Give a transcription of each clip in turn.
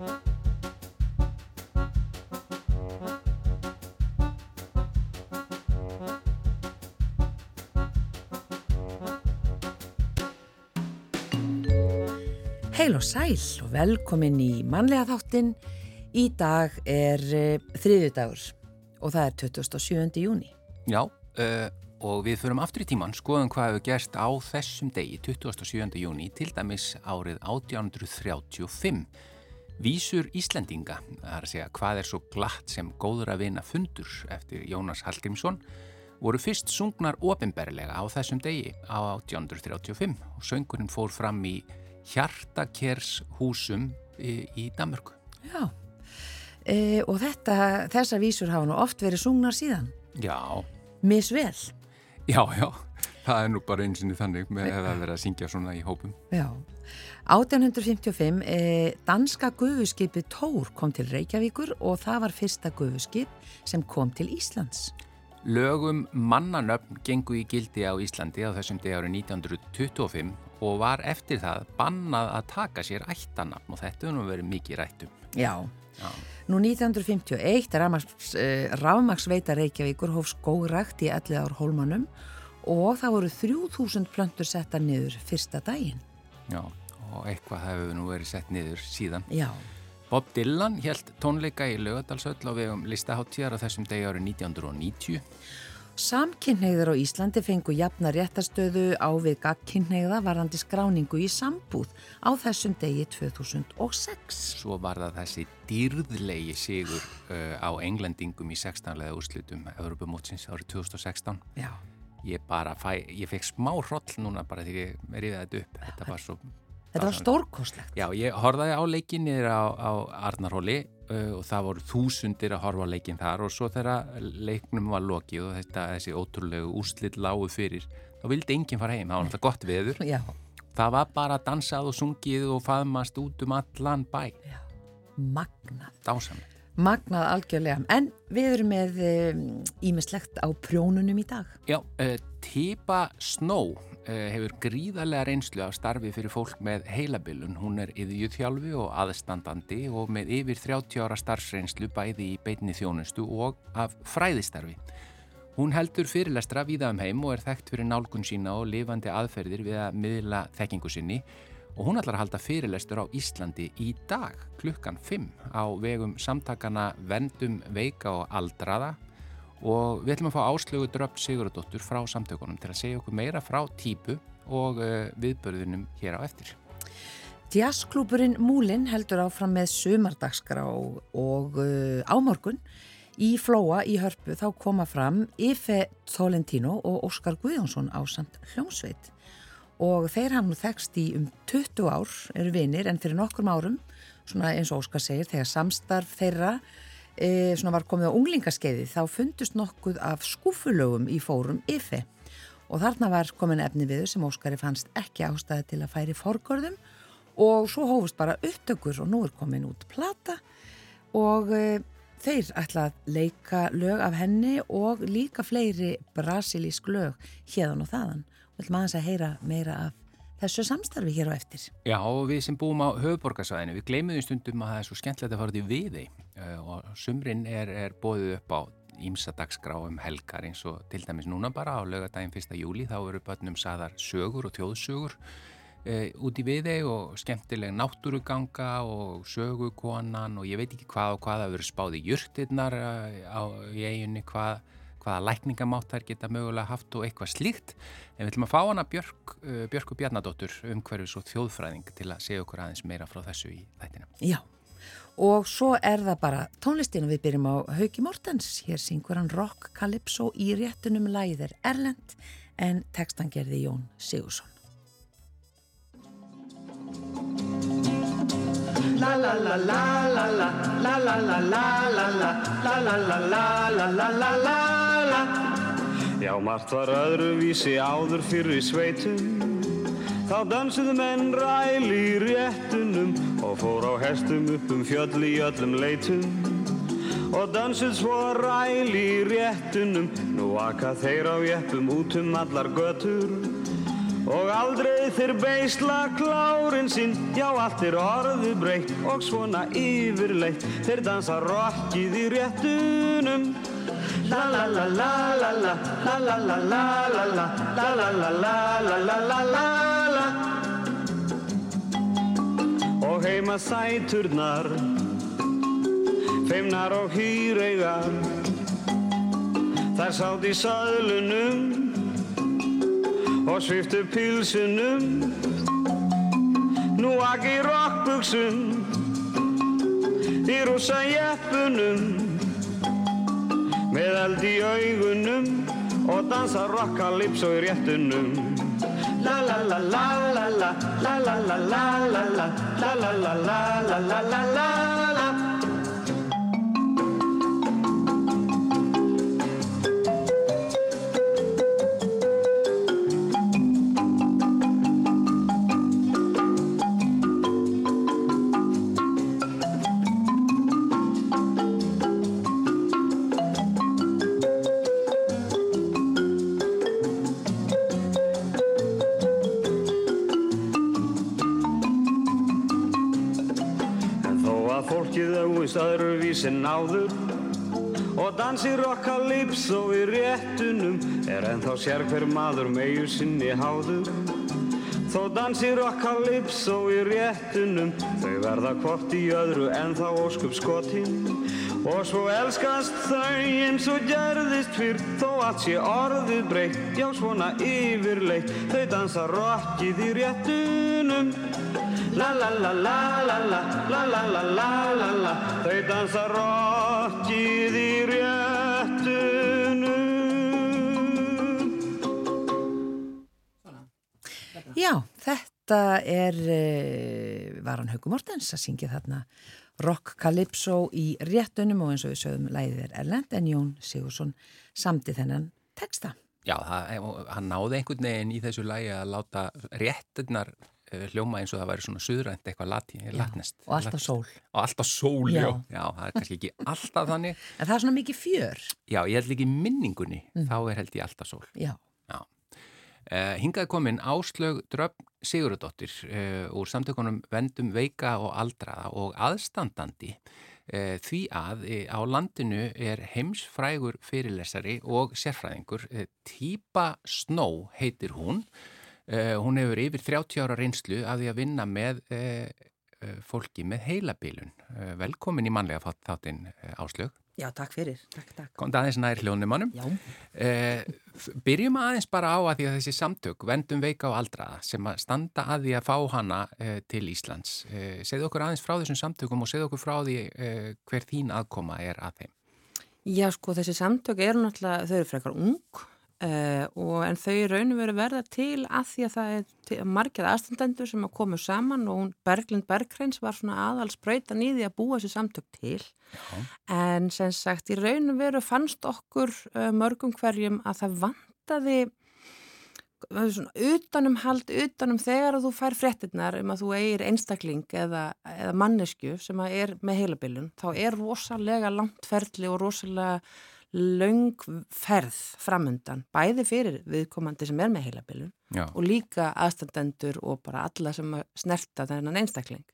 Heil og sæl og velkomin í mannlega þáttin. Í dag er uh, þriðjudagur og það er 27. júni. Já, uh, og við förum aftur í tíman, skoðum hvað hefur gerst á þessum degi, 27. júni, til dæmis árið 1835. Vísur Íslendinga, það er að segja hvað er svo glatt sem góður að vinna fundur eftir Jónas Hallgrímsson, voru fyrst sungnar ofinberlega á þessum degi á 1835 og söngurinn fór fram í hjartakershúsum í, í Danmörku. Já, e, og þetta, þessa vísur hafa nú oft verið sungnar síðan. Já. Misvel. Já, já, það er nú bara einsinni þannig með að vera að syngja svona í hópum. Já, 1855 e, danska gufuskipið Tór kom til Reykjavíkur og það var fyrsta gufuskip sem kom til Íslands. Lögum mannanöfn gengu í gildi á Íslandi á þessum degi árið 1925 og var eftir það bannað að taka sér ættanafn og þetta hefur verið mikið rættum. Já, Já. nú 1951 rafmagsveita Reykjavíkur hóf skógrakt í ellið ár hólmanum og það voru 3000 plöntur setta niður fyrsta daginn. Já, og eitthvað hefur nú verið sett niður síðan. Já. Bob Dylan held tónleika í lögadalsöll á vegum listaháttíðar á þessum degi árið 1990. Samkynneigðar á Íslandi fengu jafna réttastöðu á við gagkynneigða varandi skráningu í sambúð á þessum degi 2006. Svo var það þessi dýrðlegi sigur uh, á englendingum í 16. úrslutum Europamótsins árið 2016. Já. Ég bara fæ, ég fekk smá hroll núna bara því ég verið þetta upp. Þetta var svo Þetta var stórkoslegt. Já, ég horfaði á leikinnir á, á Arnarhóli uh, og það voru þúsundir að horfa á leikinn þar og svo þegar leiknum var lokið og þetta, þessi ótrúlegu úslitt lágu fyrir, þá vildi enginn fara heim, það var náttúrulega gott veður. Já. Það var bara dansað og sungið og faðmast út um allan bæ. Já, magnað. Dásamlega. Magnað algjörlega, en við erum með ímislegt um, á prjónunum í dag. Já, uh, Tipa Snow hefur gríðarlega reynslu af starfi fyrir fólk með heilabilun. Hún er yðjúþjálfi og aðstandandi og með yfir 30 ára starfsreynslu bæði í beitni þjónustu og af fræðistarfi. Hún heldur fyrirlestra víða um heim og er þekkt fyrir nálgun sína og lifandi aðferðir við að miðla þekkingu sinni og hún ætlar að halda fyrirlestur á Íslandi í dag klukkan 5 á vegum samtakana Vendum Veika og Aldraða og við ætlum að fá áslögu dröpt Sigurðardóttur frá samtökunum til að segja okkur meira frá típu og uh, viðbörðunum hér á eftir. Jazzklúburinn Múlin heldur áfram með sumardagsgra og, uh, ámorgun í Flóa í Hörpu þá koma fram Ife Tolentino og Óskar Guðjónsson á samt hljómsveit og þeir hafðu þekst í um 20 ár eru vinir en fyrir nokkrum árum svona eins og Óskar segir þegar samstarf þeirra e, svona var komið á unglingaskeiði þá fundust nokkuð af skúfulögum í fórum IFE. Og þarna var komin efni viður sem Óskari fannst ekki ástæði til að færi forgörðum. Og svo hófust bara upptökur og nú er komin út plata. Og e, þeir ætla að leika lög af henni og líka fleiri brasilísk lög hérðan og þaðan. Og ætlum aðeins að heyra meira af þessu samstarfi hér á eftir. Já, og við sem búum á höfuborgarsvæðinu, við gleymum stundum að það er svo skemmtilegt að fara til viði og sumrin er, er bóðið upp á ímsadagsgrá um helgar eins og til dæmis núna bara á lögadaginn 1. júli þá eru börnum saðar sögur og þjóðsögur e, út í viði og skemmtileg náttúruganga og sögukonan og ég veit ekki hvað og hvað að veru spáði jörtirnar á, í eiginni hvað hvaða lækningamátt þær geta mögulega haft og eitthvað slíkt. En við ætlum að fá hana Björk, uh, Björku Bjarnadóttur um hverjus og þjóðfræðing til að segja okkur aðeins meira frá þessu í þættina. Já, og svo er það bara tónlistin við byrjum á Hauki Mortens. Hér syngur hann rock calypso í réttunum læðir Erlend en textan gerði Jón Sigursson. La la la la la la la la la la la la la la la la la la la Já, margt var öðruvísi áður fyrir sveitum Þá dansuðu menn ræl í réttunum og fór á hestum upp um fjöll í öllum leitum og dansuð svo ræl í réttunum nú aka þeir á jeppum út um allar götur Og aldrei þeir beisla klárin sín Já, allt er orði breytt og svona yfirleitt Þeir dansa rockið í réttunum La la la la la la La la la la la la La la la la la la la la Og heima sæturnar Feimnar og hýreigar Þar sátt í saðlunum og sviftu pilsunum Nú aki rockbuxum í rúsa jeppunum með eld í augunum og dansa rockalypso í réttunum La la la la la la la la la la la la la la la la la la og dansi rockalypso í réttunum er ennþá sér hver maður megu sinni háður þó dansi rockalypso í réttunum þau verða hvort í öðru ennþá óskup skotinn og svo elskast þau eins og gerðist fyrr þó allt sé orðið breytt já svona yfirleitt þau dansa rockið í réttunum La la la la la la la la la la la la Þau dansa rockið í Já, þetta er uh, Varan Haugum Mortens að syngja þarna Rock Calypso í réttunum og eins og við sögum læðið er Erlend en Jón Sigursson samti þennan texta. Já, það, hann náði einhvern veginn í þessu lægi að láta réttunar Eh, hljóma eins og það væri svona suðrænt eitthvað lati, latnest. Og alltaf sól. Og alltaf sól, já. Já, það er kannski ekki alltaf þannig. En það er svona mikið fjör. Já, ég held ekki minningunni, mm. þá er held ég alltaf sól. Já. Já. Uh, hingaði komin Áslög Dröfn Sigurðardóttir uh, úr samtökunum Vendum Veika og Aldraða og aðstandandi uh, því að á landinu er heimsfrægur fyrirlesari og sérfræðingur. Týpa Snó heitir hún hún hefur yfir 30 ára reynslu af því að vinna með fólki með heilabilun. Velkomin í manlega þáttinn Áslög. Já, takk fyrir. Takk, takk. Kom það aðeins nær hljónumannum. Já. Byrjum aðeins bara á að því að þessi samtök, vendum veika á aldraða, sem að standa að því að fá hana til Íslands. Segðu okkur aðeins frá þessum samtökum og segðu okkur frá því hver þín aðkoma er að þeim. Já, sko, þessi samtök eru náttúrulega, þau eru frekar ung Uh, og, en þau raun og veru verða til að því að það er margir aðstandendur sem að komu saman og hún Berglind Bergreins var svona aðalspröytan í því að búa þessi samtök til Já. en sem sagt í raun og veru fannst okkur uh, mörgum hverjum að það vantaði svona utanum hald, utanum þegar þú fær fréttinnar um að þú eigir einstakling eða, eða mannesku sem er með heilabilun, þá er rosalega langt ferli og rosalega laung ferð framundan, bæði fyrir viðkomandi sem er með heilabilun Já. og líka aðstandendur og bara alla sem snerta þennan einstakling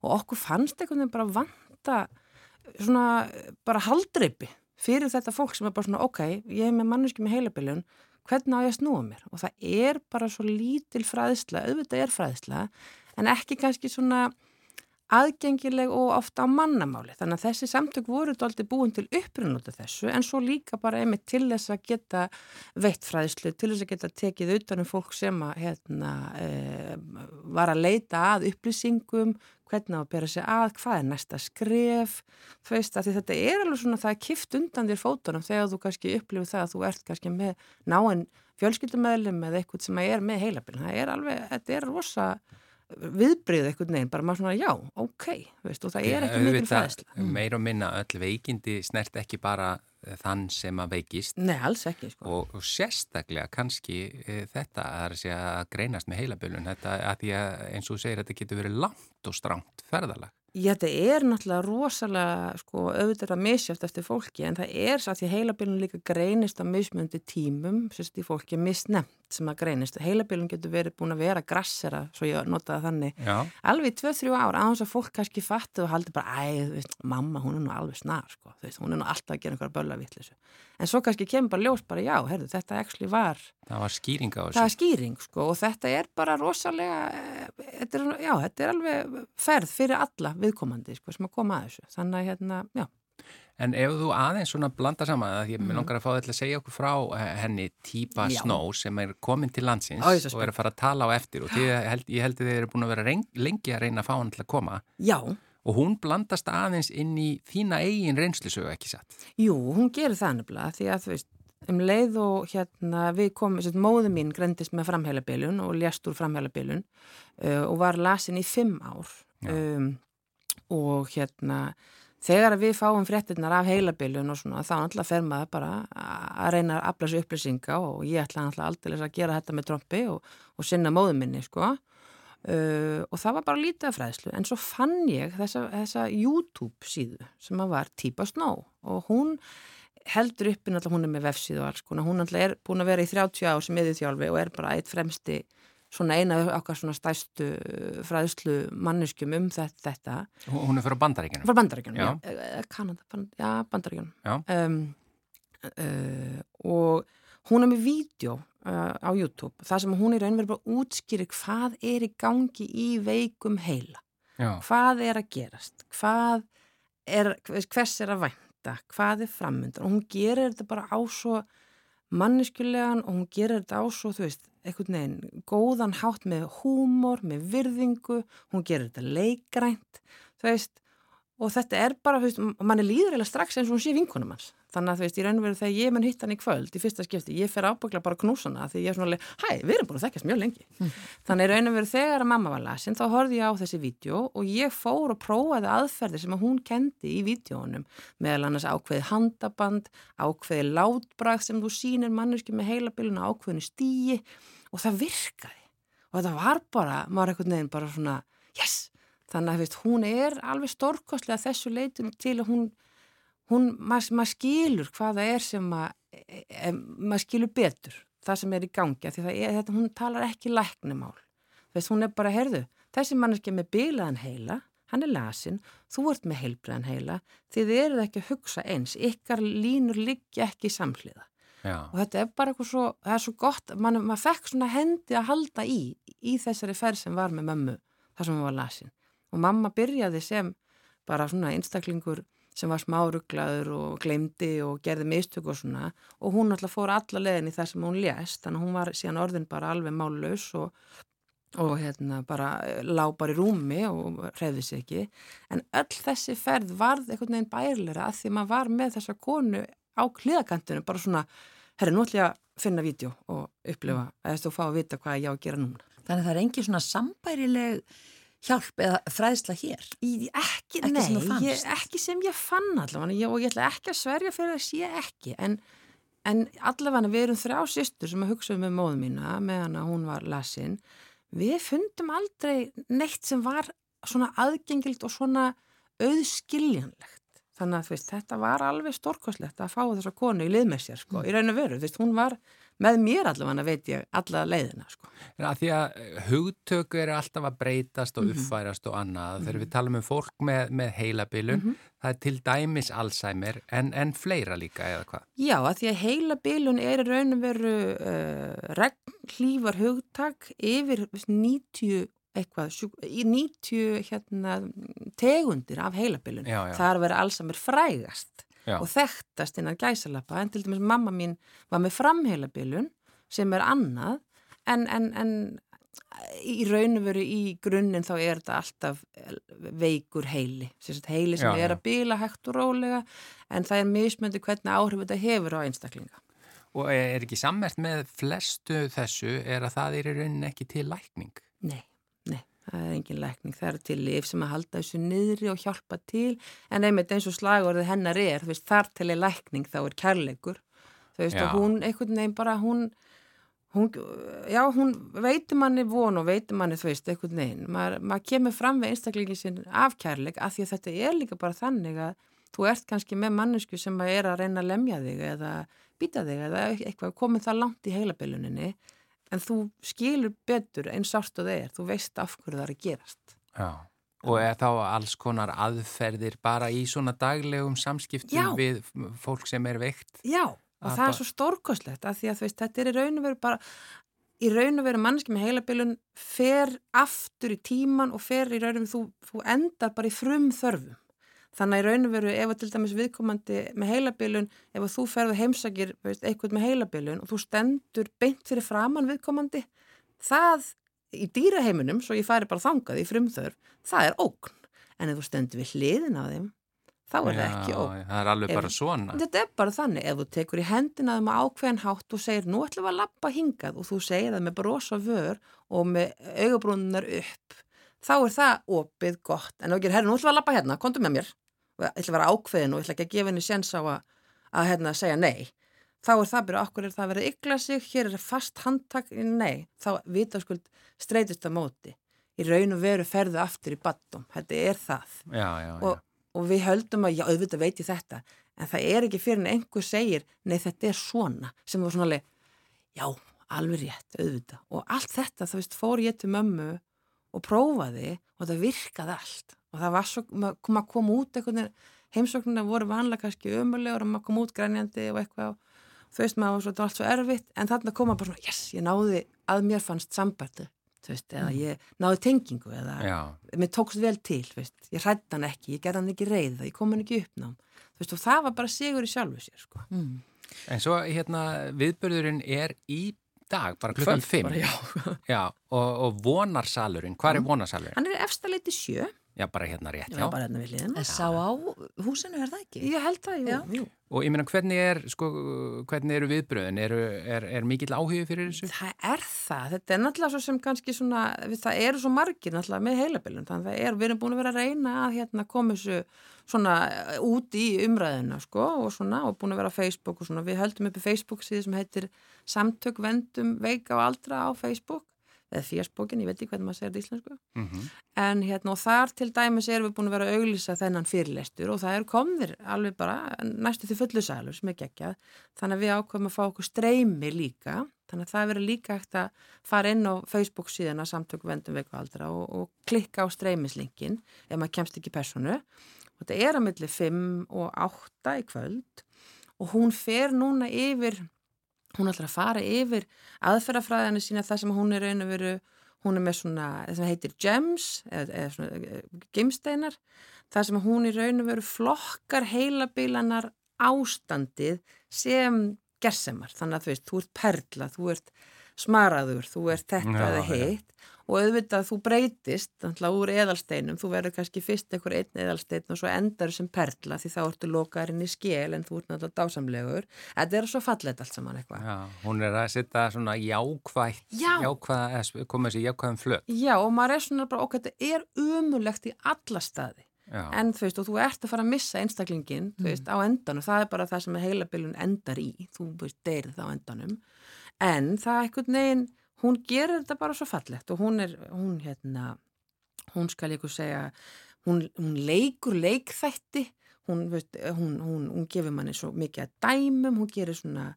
og okkur fannst einhvern veginn bara vanta svona bara haldreipi fyrir þetta fólk sem er bara svona ok, ég er með manneski með heilabilun hvernig á ég að snúa mér og það er bara svo lítil fræðsla, auðvitað er fræðsla en ekki kannski svona aðgengileg og ofta á mannamáli. Þannig að þessi samtök voru doldi búin til upprunnutu þessu en svo líka bara einmitt til þess að geta veittfræðislu, til þess að geta tekið utanum fólk sem að, hérna, e, var að leita að upplýsingum, hvernig að bera sig að, hvað er næsta skref, þú veist að þetta er alveg svona það er kift undan þér fótunum þegar þú kannski upplifir það að þú ert kannski með náinn fjölskyldumæðlum eða eitthvað sem er með heilabili. Það er alveg, þetta er rosa viðbrið eitthvað neginn, bara maður svona já, ok, veist, og það er ekki mikil fræðsla. Mm. Meir og minna öll veikindi snert ekki bara eh, þann sem að veikist. Nei, alls ekki. Sko. Og, og sérstaklega kannski e, þetta að, að greinast með heilabölun, þetta að því að eins og þú segir, þetta getur verið langt og stránt ferðalag. Já, þetta er náttúrulega rosalega, sko, auðvitað að misjátt eftir fólki en það er svo að því heilabilun líka greinist á mismjöndi tímum, sérst í fólki, misnemt sem að greinist. Heilabilun getur verið búin að vera grassera, svo ég notaði þannig, Já. alveg í 2-3 ár, án að fólk kannski fattu og haldi bara, æ, þú veist, mamma, hún er nú alveg snar, sko, veist, hún er nú alltaf að gera einhverja böllavittlisu. En svo kannski kemur bara ljós bara, já, herru, þetta actually var Það var skýring á það þessu. er skýring sko og þetta er bara rosalega eh, þetta er, já, þetta er alveg ferð fyrir alla viðkomandi sko sem að koma að þessu þannig að hérna, já, En ef þú aðeins svona blanda saman, að ég mm. Mhm. langar að fá þetta að segja okkur frá eh, henni Típa Já. Snow sem er komin til landsins Ó, og er að fara að tala á eftir og held, ég held að þið eru búin að vera reyng, lengi að reyna að fá hann til að koma já, og hún blandast aðeins inn í þína eigin reynslusögu ekki satt. jú, hún gerir það nefnilega því að þú veist, um leið og hérna við komum, móðu mín grendist með framhælabilun og lést úr framhælabilun uh, og var lasin í fimm ár um, og hérna þegar við fáum fréttinnar af heilabilun og svona þá náttúrulega fer maður bara að reyna að afla sér upplýsinga og ég ætla náttúrulega aldrei að gera þetta með trompi og, og sinna móðu minni sko. Uh, og það var bara lítið af fræðslu. En svo fann ég þessa, þessa YouTube síðu sem var Típa Snow og hún heldur náttúrulega hún er með vefsíðu og alls hún er búin að vera í 30 ár sem yðurþjálfi og er bara eitt fremsti svona eina okkar svona stæstu fræðslu manneskjum um þetta, þetta. Hún er fyrir bandaríkinu. frá bandaríkjunum, Já. já, já, Kanada, band, já bandaríkjunum Já. um, uh, og hún er með vídeo uh, á YouTube, það sem hún er raunverið bara útskýri hvað er í gangi í veikum heila Já. hvað er að gerast hvað er, hvers er að vænta hvað er framöndan og hún gerir þetta bara á svo manneskulegan og hún gerir þetta á svo þú veist, einhvern veginn góðan hátt með húmor, með virðingu hún gerir þetta leikrænt þú veist, og þetta er bara þú veist, mann er líður eða strax eins og hún sé vinkunum hans. Þannig að þú veist, í raun og veru þegar ég mun hitt hann í kvöld í fyrsta skipti, ég fer ábyggla bara að knúsa hana því ég er svona alveg, hæ, við erum búin að þekkast mjög lengi. Þannig í raun og veru þegar að mamma var lasin þá horfði ég á þessi vídeo og ég fór og prófaði aðferði sem að hún kendi í vídeónum, meðal annars ákveði handaband, ákveði látbrað sem þú sýnir manneski með heilabiluna ákveðinu stíi og það virkaði. Og þetta var bara, maður svona, yes þannig að veist, hún er alveg stórkostlega þessu leitinu til að hún hún, maður mað skilur hvað það er sem að, e, e, maður skilur betur það sem er í gangi, því það er, þetta, hún talar ekki læknumál, þess hún er bara, herðu, þessi manneski með bilaðan heila, hann er lasin, þú ert með heilbriðan heila, þið eruð ekki að hugsa eins, ykkar línur liggja ekki samhliða. Já. og þetta er bara eitthvað svo, það er svo gott, mann, maður fekk svona hendi að halda í, í þessari ferð sem var með mömmu, þar sem hún var lasin og mamma byrjaði sem bara svona einstaklingur sem var smáruglaður og glemdi og gerði mistök og svona. Og hún alltaf fór alla leðin í það sem hún lést. Þannig að hún var síðan orðin bara alveg mállaus og, og hérna bara lá bara í rúmi og hreyði sig ekki. En öll þessi ferð varð einhvern veginn bærleira að því maður var með þessa konu á kliðakantinu bara svona, herri nú ætlum ég að finna vídeo og upplifa að þú fá að vita hvað ég á að gera núna. Þannig að það er engin svona sambærileg hjálp eða fræðsla hér. Í, ekki, Ekki nei, sem ég, ekki sem ég fann allavega. Ég, og ég ætla ekki að sverja fyrir að sé ekki. En, en allavega við erum þrjá sýstur sem að hugsa um með móðu mína meðan að hún var lasin. Við fundum aldrei neitt sem var svona aðgengilt og svona auðskiljanlegt. Þannig að veist, þetta var alveg stórkoslegt að fá þessa konu í lið með sér sko, í raun og veru, þú veist, hún var með mér allavega veit ég alla leiðina sko. En að því að hugtök eru alltaf að breytast og Mhm. uppfærast og annað. Þegar við talum um fólk með, með heilabilun, Mhm. það er til dæmis Alzheimer en, en fleira líka eða hvað? Já, að því að heila bilun er raun og veru uh, regnhlífar hugtak yfir veist, 90 eitthvað, sjúk- í 90 hérna, tegundir af heilabilun. Er að vera allsamir frægast Já. og þekktast innan gæsalappa en til dæmis mamma mín var með framheilabilun sem er annað en, en, en í raun og veru í grunninn þá er þetta alltaf veikur heili, heili sem Já, er að bila hægt og rólega en það er mismöndi hvernig áhrif þetta hefur á einstaklinga. Og er ekki sammert með flestu þessu er að það er í rauninni ekki til lækning? Nei, það er engin lækning. Það er til lif sem að halda þessu niðri og hjálpa til en einmitt eins og slagorðið hennar er, veist, þar til er lækning þá er kærleikur. Þú veist, og hún, einhvern veginn bara, hún, hún, já, hún veitur manni von og veitur manni þú veist, eitthvað neinn, maður, maður kemur fram við einstaklingin sin af kærleik af því að þetta er líka bara þannig að þú ert kannski með mannesku sem að er að reyna að lemja þig eða býta þig eða eitthvað komið það langt í heilabiluninni en þú skilur betur eins árt og það er, þú veist af hverju það er að gerast. Já, og er þá alls konar aðferðir bara í svona daglegum samskiptum Já. við fólk sem er veikt? Já, og Að það er svo stórkoslegt af því að veist, þetta er í raun og veru bara í raun og veru mannski með heilabilun fer aftur í tíman og fer í raun og veru, þú, þú endar bara í frum þörfum. Þannig að í raun og veru ef að til dæmis viðkomandi með heilabilun, ef að þú ferðu heimsakir veist, eitthvað með heilabilun og þú stendur beint fyrir framann viðkomandi, það í dýraheiminum, svo ég færi bara þangað í frumþörf, það er ógn. En ef þú stendur við hliðin á þeim, þá er það ekki ógn. Já, það er alveg Ef- bara svona. Þetta er bara þannig, ef þú tekur í hendina þeim á ákveðin hátt og segir nú ætlum við að lappa hingað og þú segir það með brosa vör og með augabrúnunar upp, þá er það opið gott. En þú gerir, herri, nú ætlum við að lappa hérna, komdu með mér. Og ég ætla að vera ákveðin og ég ætla ekki að gefa henni séns á að, að hérna, segja nei. Þá er það bara okkur er það að vera ykla sig, hér er fast handtak, nei. Þá vitaskuld streytist að móti. Í raun og veru ferðu aftur í battum. Þetta er það Já, já, já. og, og við höldum að, já, auðvitað veit ég þetta en það er ekki fyrir en einhver segir nei, þetta er svona, sem var svona alveg, já, alveg rétt, auðvitað og allt þetta, þú veist, fór ég til mömmu og prófaði og það virkaði allt og það var svo, maður kom út heimsóknina voru vanlega kannski ömulegur og maður kom út grænjandi og eitthvað og þú veist, maður þetta var allt svo erfitt en þarna kom maður bara svona, yes, ég náði að mér fannst sambærtu, þú veist, eða ég náði tengingu eða já. mér tókst vel til, veist. ég hrætti hann ekki, ég gerði hann ekki reyða, ég kom hann ekki uppnám veist, og það var bara sigur í sjálfu sér sko. Mm. En svo hérna viðbörðurinn er í dag, bara klukkan Kvöld 5. bara, já. Já, og, og vonarsalurinn, hvað er vonarsalurinn? hann er efsta leiti sjö Já, bara hérna rétt, já, já. bara hérna við liðum En sá á húsinu er það ekki? ég held það, jú, Já. jú. Og ég meina, hvernig er, sko, hvernig eru viðbröðin? Er, er, er mikill áhugi fyrir þessu? það er það, þetta er náttúrulega svo sem kannski svona, við, það eru svo margir náttúrulega með heilabilun, þannig að er, við erum búin að vera að reyna að hérna koma þessu svona eh, út í umræðina sko og svona og búin að vera á Facebook og svona, við höldum uppi Facebook síðu sem heitir Samtök vendum veika og aldra á Facebook eða fjörsbókin, ég veit ekki hvernig maður segir þetta íslensku. Mm en hérna og þar til dæmis erum við búin að vera að auglýsa þennan fyrirlestur og það er komðir alveg bara næstu því fullu salur sem er geggjað. Þannig að við ákveðum að fá okkur streymi líka. Þannig að það verður líka hægt að fara inn á Facebook síðan að samtöku vendum veiku aldra og, og klikka á streymislinkin ef maður kemst ekki personu og þetta er að milli 5 og 8 í kvöld. Og hún fer núna yfir hún ætlar að fara yfir aðferðafræðinu sína þar sem hún er raun og veru hún er með svona, það heitir gems eða, eða svona eh, gimsteinar þar sem hún í raun og veru flokkar heilabilanar ástandið sem gersemar, þannig að þú veist, þú ert perla, þú ert smaraður, þú ert þetta Já, eða já. hitt og auðvitað þú breytist þannig að úr eðalsteinum, þú verður kannski fyrst einhver einn eðalstein og svo endar sem perla því þá ertu lokaðurinn í skél en þú ert náttúrulega dásamlegur. Þetta er svo fallet allt saman eitthvað. Hún er að setja svona jákvætt, Já. jákvæð, eða koma þessi jákvæðum flöt. Já, og maður er svona bara, ok, þetta er umulegt í alla staði. Já, en þú veist, og þú ert að fara að missa einstaklingin, þú veist, á endanum, það er bara það sem heilabilun endar í, þú veist, deyrið á endanum, en það er einhvern veginn, hún gerir þetta bara svo fallegt og hún er, hún hérna, hún skal ykkur segja, hún, hún leikur leikþætti, hún, hún, hún gefur manni svo mikið að dæmum, hún gerir svona,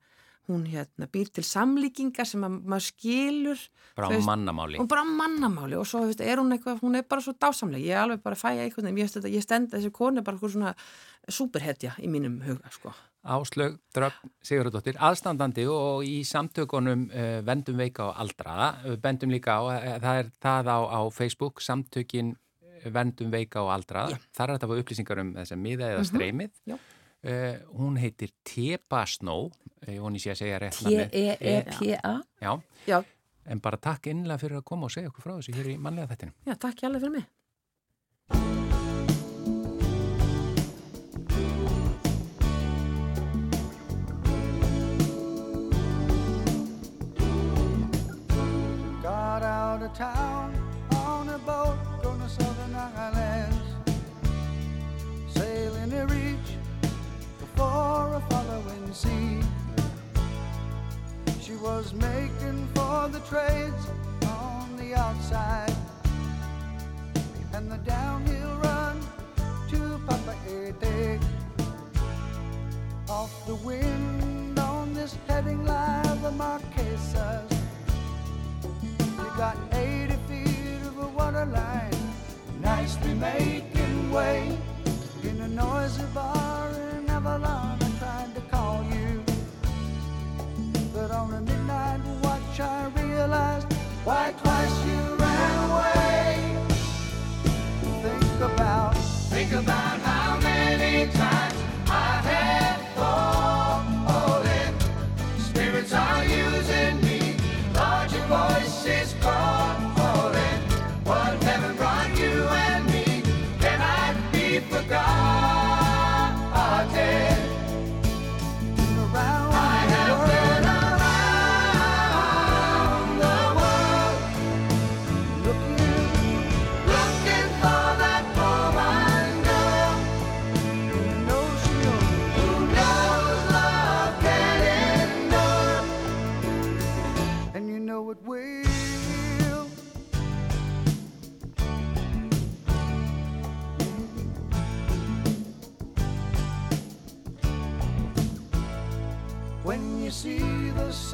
hún hérna býr til samlíkingar sem að maður skilur bara á mannamáli. og bara mannamáli og svo veist, er hún eitthvað, hún er bara svo dásamleg ég er alveg bara að fæja veginn, ég, ég stend þessi konu bara eitthvað svona superhetja í mínum huga sko. Áslög Dröfn Sigurðardóttir, aðstandandi og í samtökunum uh, Vendum veika og aldraða, bendum líka á, uh, það er það á, á Facebook, samtökin eh, Vendum veika og aldraða, þar er þetta upplýsingar um þess að miða eða streymið. Já. Uh, hún heitir Tepa Snow, uh, hún sé að segja rétt E. T-E-E-P-A Já, Já, en bara takk innlega fyrir að koma og segja okkur frá þessu hér í mannlega þættinu. já, takk ég alveg fyrir mig Got out of town on a boat going to southern islands. Sailing to reach before a following sea. She was making for the trades on the outside and the downhill run to Papa Ede. Off the wind on this heading line, the Marquesas. You got 80 feet of a water line, nicely making way in a noisy bar traveler.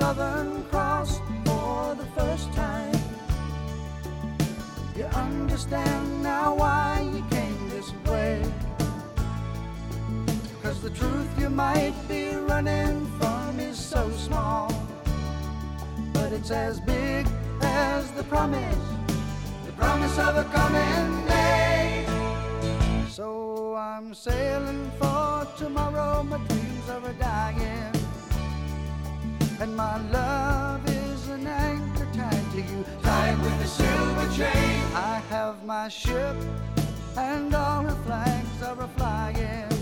Southern Cross for the first time, you understand now why you came this way. Cause the truth you might be running from is so small, but it's as big as the promise, the promise of a coming day. So I'm sailing for tomorrow, my dreams are dying. And my love is an anchor tied to you, tied with a silver chain. I have my ship, and all her flags are a flying.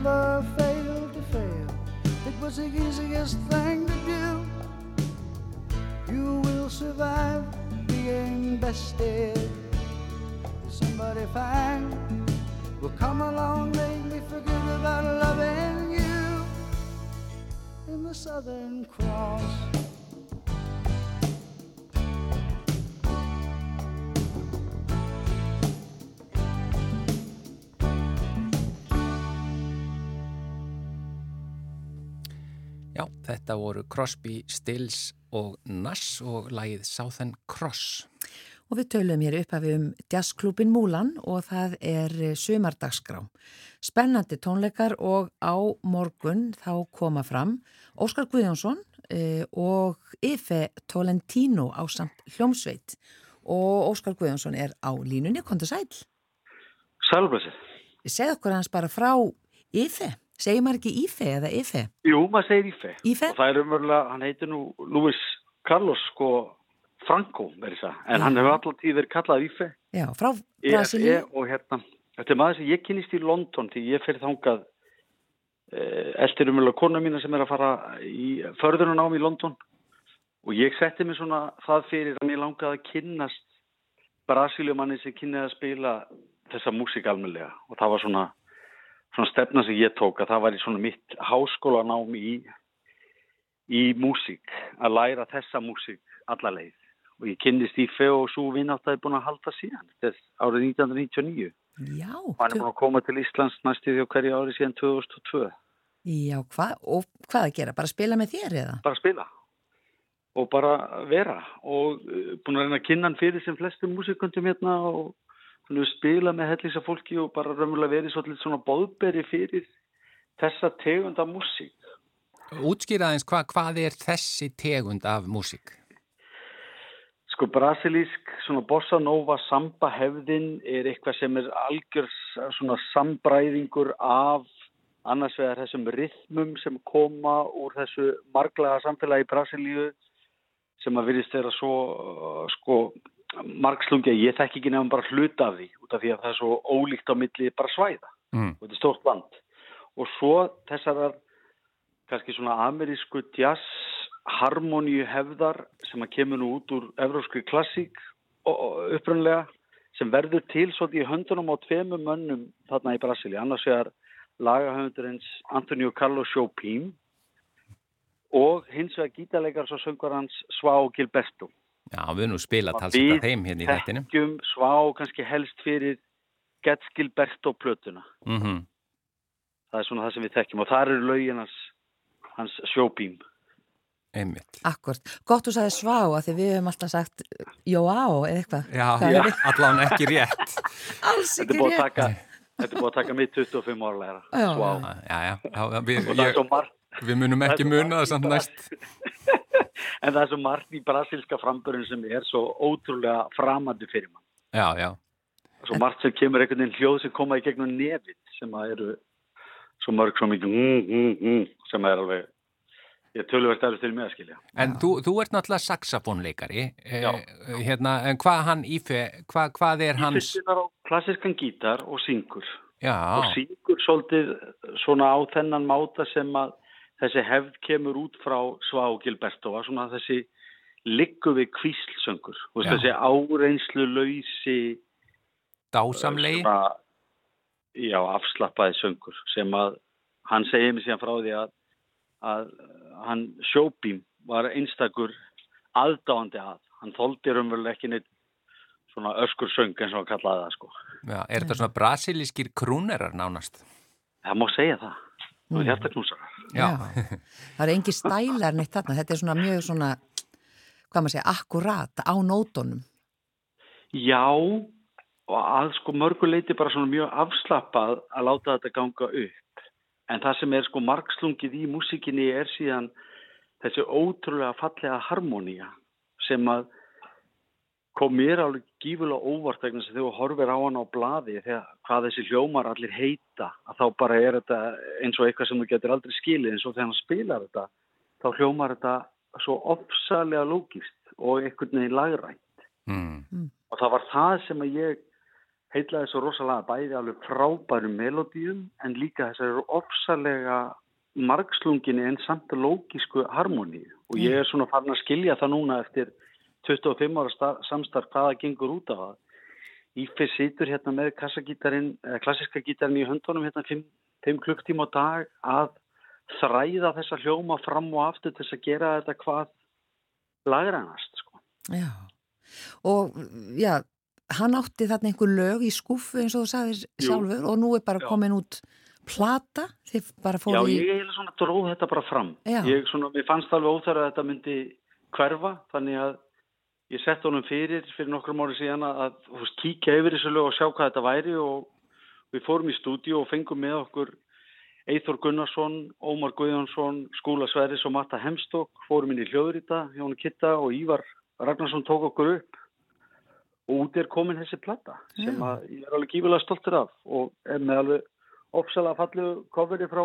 Never failed to fail. It was the easiest thing to do. You will survive being bested. Somebody fine will come along, make me forget about loving you in the Southern Cross. Þetta voru Crosby, Stills og Nass og lagið Southern Cross. Og við töluðum hér upphafi um jazzklubin Múlan og það er sömardagsgrá. Spennandi tónleikar og á morgun þá koma fram Óskar Guðjónsson eh, og Ife Tolentino á samt hljómsveit og Óskar Guðjónsson er á línunni, kontur sæl. Sælblössi. Segð okkur hans bara frá Ife, segir maður ekki Ife eða Ife? Jú, maður segir Ífe. Ífe? Og það er umverulega, hann heitir nú Luis Carlos sko Franco, verður það. En hann hefur alltaf tíð verið kallað Ífe. Já, frá EFE Brasilíu. og hérna, þetta er maður sem ég kynist í London því ég fer þangað eh, eftir umverulega kona mína sem er að fara í förðunum ám í London og ég setti mig svona það fyrir að mér langaði að kynnast Brasiljumanni sem kynniði að spila þessa músík almenlega og það var svona, svona stefna sem ég tók að það var í svona mitt háskólanám í, í músík að læra þessa músík alla leið. Og ég kynnist í fe og svo að er búin að halda síðan þess árið 1999 Já, og hann er búin að koma til Íslands næstu því hverju ári síðan 2002 já hva, og hvað að gera? Bara spila með þér eða? bara spila. Og bara vera. Og uh, búin að reyna að kynna hann fyrir sem flestum músikundum hérna og hann hefur spilað með hellisa fólki og bara raunverulega verið svolítið svona bóðberi fyrir þessa tegunda músík. Útskýraðins hva, hvað er þessi tegund af músík? Sko brasilísk svona bossa nova samba hefðin er eitthvað sem er algjör svona sambræðingur af annars vegar þessum rithmum sem koma úr þessu marglaga samfélagi í Brasilíu sem að virðist þeirra svo sko margslungi að ég þekk ekki nefnum bara hluta af því út af því að það er svo ólíkt á milli bara svæða. Mm. og þetta er stórt land. Og svo þessar kannski svona amerísku jazz harmoníu hefðar sem að kemur nú út úr evróskri klassík upprunlega sem verður til svolítið í höndunum á tveimu mönnum þarna í Brasíli annars vegar lagahöndurins Antonio Carlos Jobim og hins vegar gítarleikars og söngur hans Svá Gilberto Já, við erum nú spilað talsett að þeim hérna í þettinum. Við þekkjum Svá kannski helst fyrir Gets Gilberto plötuna Mm -hmm. það er svona það sem við þekkjum og það eru lögin hans, hans Jobim Einmitt. Akkord, gott þú sagði svá að því við hefum alltaf sagt jóá eða eitthvað. Já, já, allan ekki rétt. Alls Þetta ekki er rétt. taka, þetta er búið að taka mitt 25 ára læra Já. Já, já, já við, ég, við munum ekki muna það samt næst. en það er svo margt í brasilska framburinn sem er svo ótrúlega framandi fyrir mann Já, já. svo margt sem kemur einhvern veginn hljóð sem koma í gegnum nefið sem að eru svo mörg svo mikið mm, mm, mm, sem er alveg ég töluvert erður til með að skilja En þú, þú ert náttúrulega saxofónleikari. Já. Eh, hérna, en hvað hann ífe, hvað, hvað er hans? Fyrst er á klassiskan gítar og syngur Já, og syngur svolítið svona á þennan máta sem að þessi hefð kemur út frá Svá Gilberto var svona þessi liggu við kvíslsöngur. Þessi áreinslu lausi dásamlegi. svona, já, afslappaði söngur sem að hann segir mér síðan frá því að, að hann sjóbím var einstakur aðdáandi að. Hann þóldi raunverulega ekki neitt svona öskur söng eins og hann kallaði það sko. Já, er þetta svona brasilískir krúnerar nánast? það má segja það og Mm. hjartaknúsarar Já. Það er engi stælar neitt þarna. Þetta er svona mjög svona, hvað maður segja, akkurat á nótonum. Já, og að sko mörguleiti bara svona mjög afslappað að láta þetta ganga upp. En það sem er sko margslungið í músikinni er síðan þessi ótrúlega fallega harmonía sem að kom mér alveg gífulega óvart vegna sem þegar þú horfir á hann á blaði þegar hvað þessi hljómar allir heita að þá bara er þetta eins og eitthvað sem þú getur aldrei skilið eins og þegar hann spilar þetta þá hljómar þetta svo ofsalega lógist og einhvern veginn lagrænt. Mm. og það var það sem að ég heitlaði svo rosalega bæði alveg frábærum melodíum en líka þessari ofsalega margslunginni en samt lógísku harmoníu. Og ég er svona farin að skilja það núna eftir 25 ára sta- samstarf hvaða gengur út af það. Ífe situr hérna með klassiska gítarinn í höndunum hérna 5 klukktíma á dag að þræða þessa hljóma fram og aftur til þess að gera þetta hvað lagranast sko. Já. Og já, hann átti þarna einhver lög í skúfu eins og þú sagðir Jú. sjálfur og nú er bara Já. komin út plata, þið bara Já, fóru í... ég eiginlega svona dróð þetta bara fram. Já. Ég svona, fannst alveg óþæra að þetta myndi hverfa, þannig að ég sett honum fyrir, fyrir nokkrum ári síðan að, veist, kíkja yfir þessu lög og sjá hvað þetta væri og við fórum í stúdíu og fengum með okkur Eithor Gunnarsson, Ómar Guðjónsson, Skúla Sverris og Matta Hemstók, fórum inn í hljóðrita, Jónu Kitta og Ívar Ragnarsson tók okkur upp og út er komin þessi platta sem ég er alveg gífulega stoltur af og er með alveg opsalega fallu kofveri frá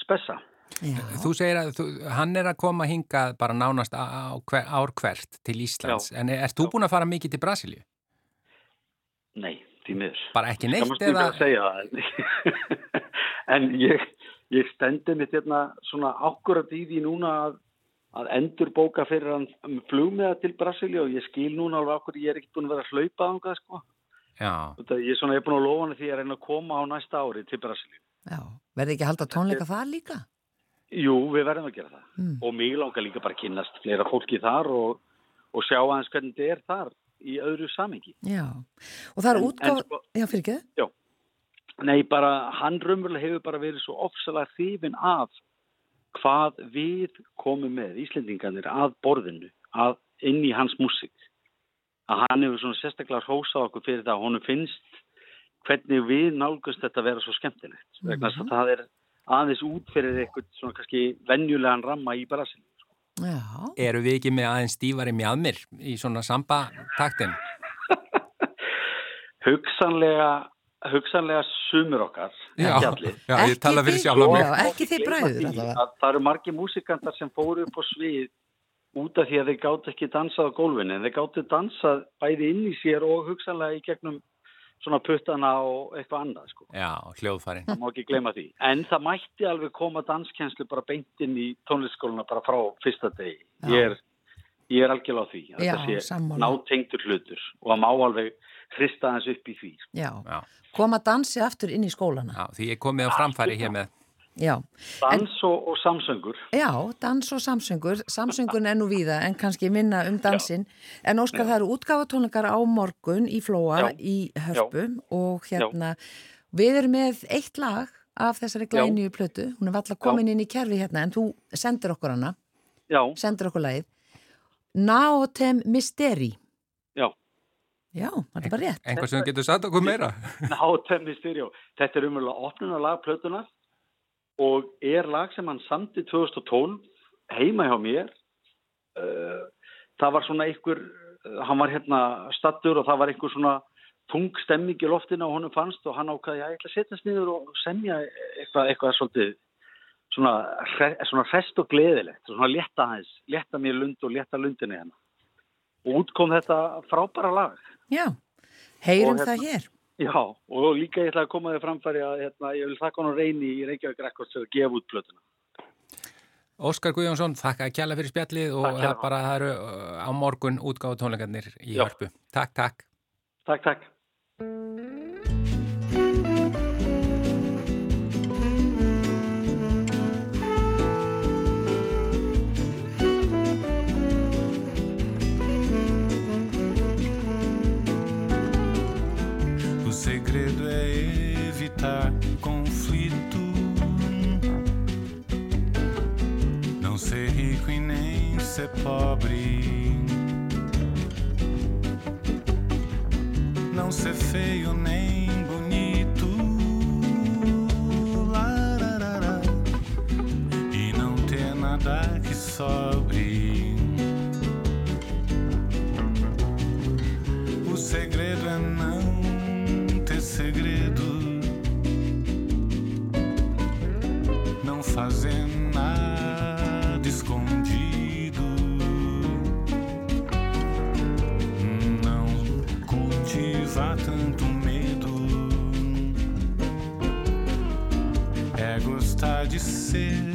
Spessa. Já. Þú segir að þú, hann er að koma hingað bara nánast á, á ár hvert til Íslands. Já. En erst þú búin að fara mikið til Brasilíu? Nei, því miður. Bara ekki neitt Skammast eða? fyrir að segja það. en ég, ég stendi mitt hérna svona akkurat í því núna að að endur bóka fyrir hann flugmiða til Brasilíu og ég skil núna alveg okkur ég er ekki búin að vera að hlaupa á það sko. Já, Þetta, ég er svona, ég er búin að lofa hann því að reyna að koma á næsta ári til Brasilíu. Já, verði ekki að halda tónleika það líka? Jú, við verðum að gera það. Mm. Og mig langar líka bara að kynnast fleira fólki þar og, og sjá aðeins hvernig þetta er þar í öðru samengi. Já, og það er útgáð, sko- já fyrir ekki Nei, bara hann raunverulega hefur bara verið svo ofsalega hrifin af hvað við komum með Íslendingarnir að borðinu, að inn í hans músík. Að hann hefur svona sérstaklega hrósað okkur fyrir það að honum finnst hvernig við nálgust þetta að vera svo skemmtilegt. Vegna þess að það er aðeins út fyrir eitthvað svona kannski venjulegan ramma í Brasilíu. Já, eru við ekki með aðeins stífari mjadmir í svona samba taktin? Hugsanlega, hugsanlega sumur okkar, ekki allir. já, ég Ekki tala fyrir sjálf mig. Já, ekki þið bræður Það eru margir músikantar sem fóru upp á svið út af því að þeir gátt ekki dansað á gólfinu en þeir gáttu dansað bæði inn í sér og hugsanlega í gegnum svona puttana og eitthvað annað sko. Já, hljóðfærin. Það má ekki gleyma því. En það mætti alveg koma danskjenslu bara beint inn í tónlistskóluna bara frá fyrsta degi. Ég er, ég er algjörlega á því. að Já, sammála. nátengdur hlutur og það má alveg hrista hans upp í því. Já, Já, koma dansi aftur inn í skólana. já, því ég komið á framfæri hér með. Já, Dans og, og samsöngur. já, dans og samsöngur. Samsöngun er nú víða en kannski minna um dansinn. En Óskar, það eru útgáfatónleikar á morgun í Flóa Já. í Hörpu og hérna, við erum með eitt lag af þessari glænýju plötu. Hún er valla komin inn í kerfi hérna en þú sendir okkur hana, Já, sendir okkur lagið. Naotem Mysteri. já. Já, þetta er bara rétt. Einhvað sem getur sagt okkur meira? Nátenni Stereo. Þetta er umverulega opnunarlag plötunar og er lag sem hann samti 2012 heima hjá mér. Uh, það var svona einhver, uh, hann var hérna stattur og það var einhver svona tung stemming í loftinu og honum fannst og hann ákvaði að ég ætla að setjast niður og semja eitthvað, eitthvað svolítið svona, svona hrest og gleðilegt, svona létta hans, létta mér lund og létta lundinni hennar. Og út kom þetta frábæra lag. Já, heyrum hérna- það hér. Já, og líka ég ætla að koma þér framfæri að hérna, ég vil þakka hann reyni í Reykjavík Records að gefa út plötuna. Óskar Guðjónsson, þakka að kjalla fyrir spjallið og það bara það eru uh, á morgun útgáðu tónleikarnir í Já. hörpu. Takk, takk. Takk, takk. Ser pobre. Não ser feio nem bonito. Lararara. E não ter nada que sobre. O segredo é não ter segredo, não fazer cultivar tanto medo, é gostar de ser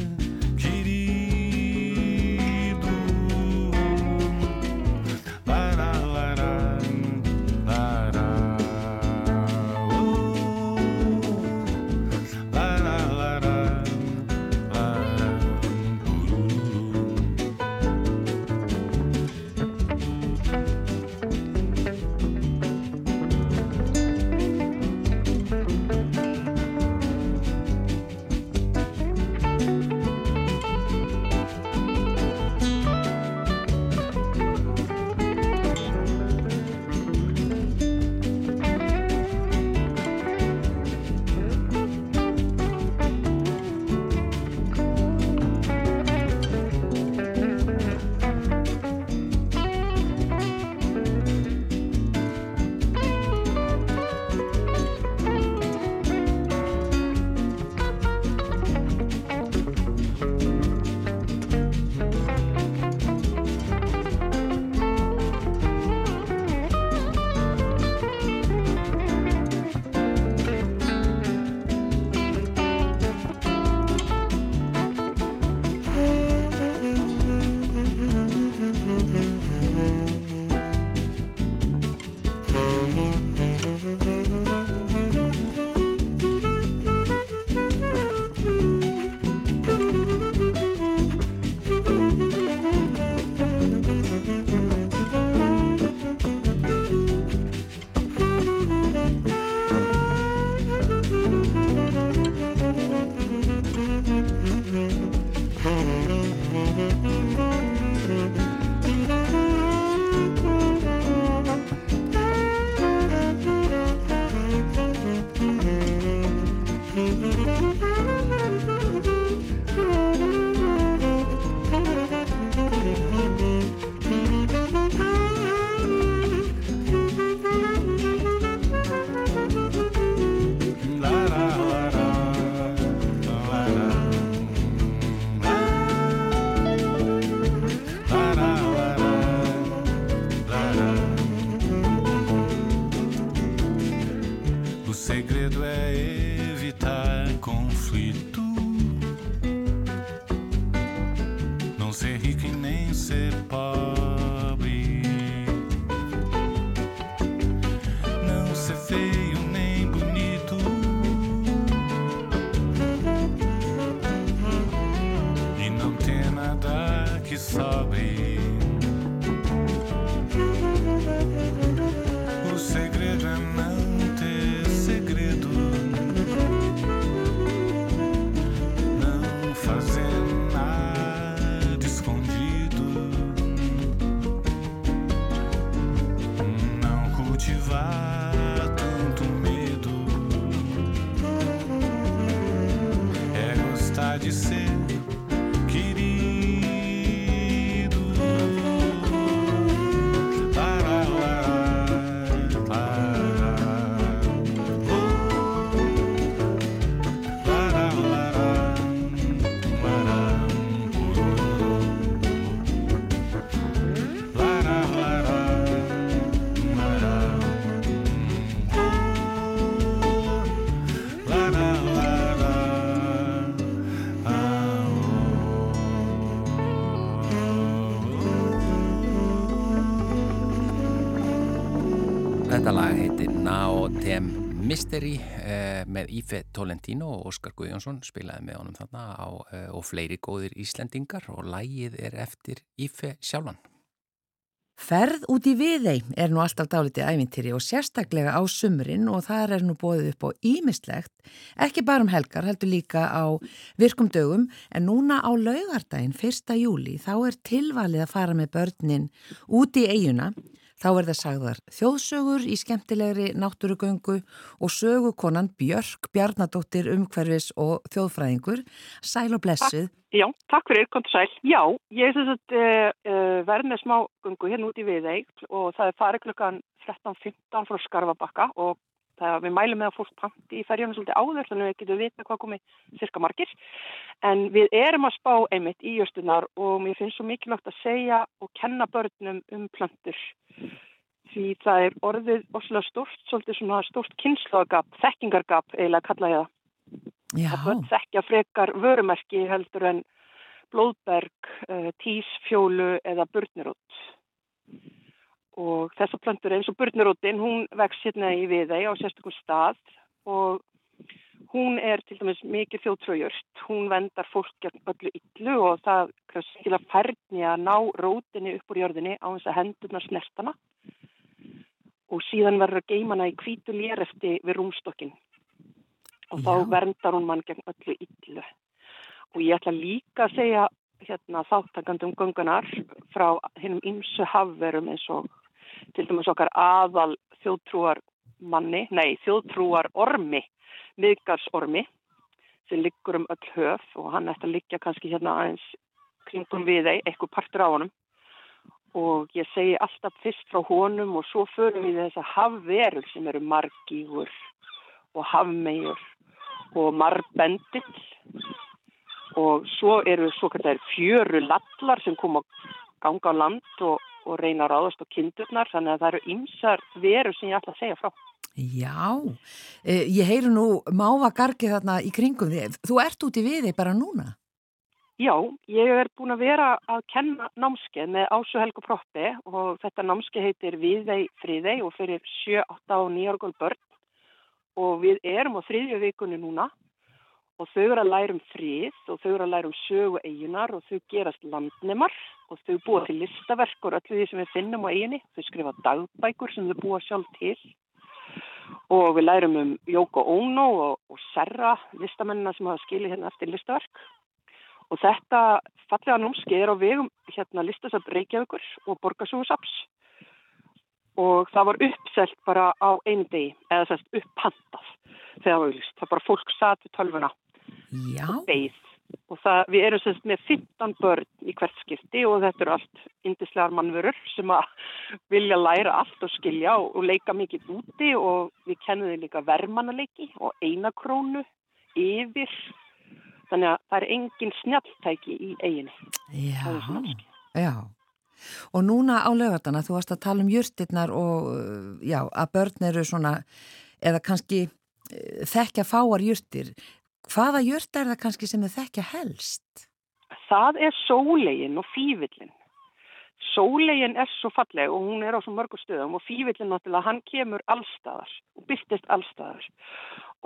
Mm-hmm. Þetta lag heitir Now Tem Mystery eh, með Ífe Tolentino og Óskar Guðjónsson spilaði með honum þarna á, eh, og fleiri góðir Íslendingar og lagið er eftir Ífe sjálfan. Ferð út í viðei er nú alltaf dálítið ævintýri og sérstaklega á sumrin og þar er nú bóðið upp á ímislegt, ekki bara um helgar, heldur líka á virkum dögum, en núna á laugardaginn 1. júli þá er tilvalið að fara með börnin út í eiguna Þá er það sagðar þjóðsögur í skemmtilegri náttúrugöngu og sögukonan Björk Bjarnadóttir umhverfis og þjóðfræðingur. Sæl og blessið. Já, takk fyrir, kom til sæl. Já, ég er þess að uh, verð með smá gungu hérna út í viðeig og það er farið klukkan 13.15 frá Skarfabakka og það, við mælum með að fólk panti í ferjunum svolítið áður þannig að við getum vita hvað komið cirka margir. En við erum að spá einmitt í jöstunar og mér finnst svo mikilvægt að segja og kenna börnum um plöntur því það er orðið oslega stort, svolítið svona stort kynnslagap, þekkingargap eiginlega kalla ég það. Já, Að börn þekkja frekar vörumerki heldur en blóðberg, uh, tísfjólu eða burnirótt. Og þessar plöntur eins og burniróttin, hún vex hérna í viðei á sérstökum stað og hún er til dæmis mikið þjóðtröjurt. Hún vendar fólk gegn öllu yllu og það krefst til að færni að ná rótinni upp úr jörðinni á þess að hendurna snertana og síðan verður að geima hana í hvítu lérefti við rúmstokkin og þá Já. verndar hún mann gegn öllu yllu. Og ég ætla líka að segja hérna þáttakandum göngunar frá hinnum ymsu hafverum eins og til dæmis okkar aðal þjóðtrúar manni, nei þjóðtrúar ormi, miðgarsormi sem liggur um öll höf og hann ætti að liggja kannski hérna aðeins kringum við þeir, eitthvað partur á honum. Og ég segi alltaf fyrst frá honum og svo förum við þessa hafverul sem eru margígur og hafmegjur og marbendill. Og svo eru svo kallar fjöru lallar sem koma að ganga á land og, og reyna að ráðast á kindurnar þannig að það eru ymsar veru sem ég ætla að segja frá. já. E, ég heyru nú máva gargið þarna í kringum þig. Þú ert út í viðei bara núna. Já, ég er búin að vera að kenna námskeið með Ásu Helgu Proppi og þetta námskeið heitir Viðvei Fríðei og fyrir 7, 8 og 9 ára góð börn og við erum á þriðju vikunni núna og þau eru að læra um frið og þau eru að læra um sögu eigunar og þau gerast landnemar og þau búa til listaverk og öllu því sem við finnum á eiginni. Þau skrifa dagbækur sem þau búa sjálf til og við lærum um Yoko Ono og, og Serra listamennina sem hafa skilið hérna eftir listaverk og þetta fallega námskeið er á vegum hérna listasafn Reykjavíkur og Borgarsúðusaps og það var uppselt bara á einu degi eða sérst upphandað þegar það var auðvist. Það bara fólk satt við tölvuna Já, og beigð og það, við erum sérst með 15 börn í hvert skipti og þetta eru allt indislegar mannvörur sem að vilja læra allt og skilja og, og leika mikið úti og við kennum þau líka vermanaleiki og einakrónu yfir þannig að það er engin snjalltæki í eiginni. já, já. Og núna á lögatana, þú varst að tala um jurtirnar og já, að börn eru svona, eða kannski uh, þekkja fáar jurtir. Hvaða jurt er það kannski sem þau þekkja helst? Það er sólegin og fývillin. Sólegin er svo falleg og hún er á svo mörgu stöðum og fývillin náttúrulega, hann kemur allstaðar og byrtist allstaðar.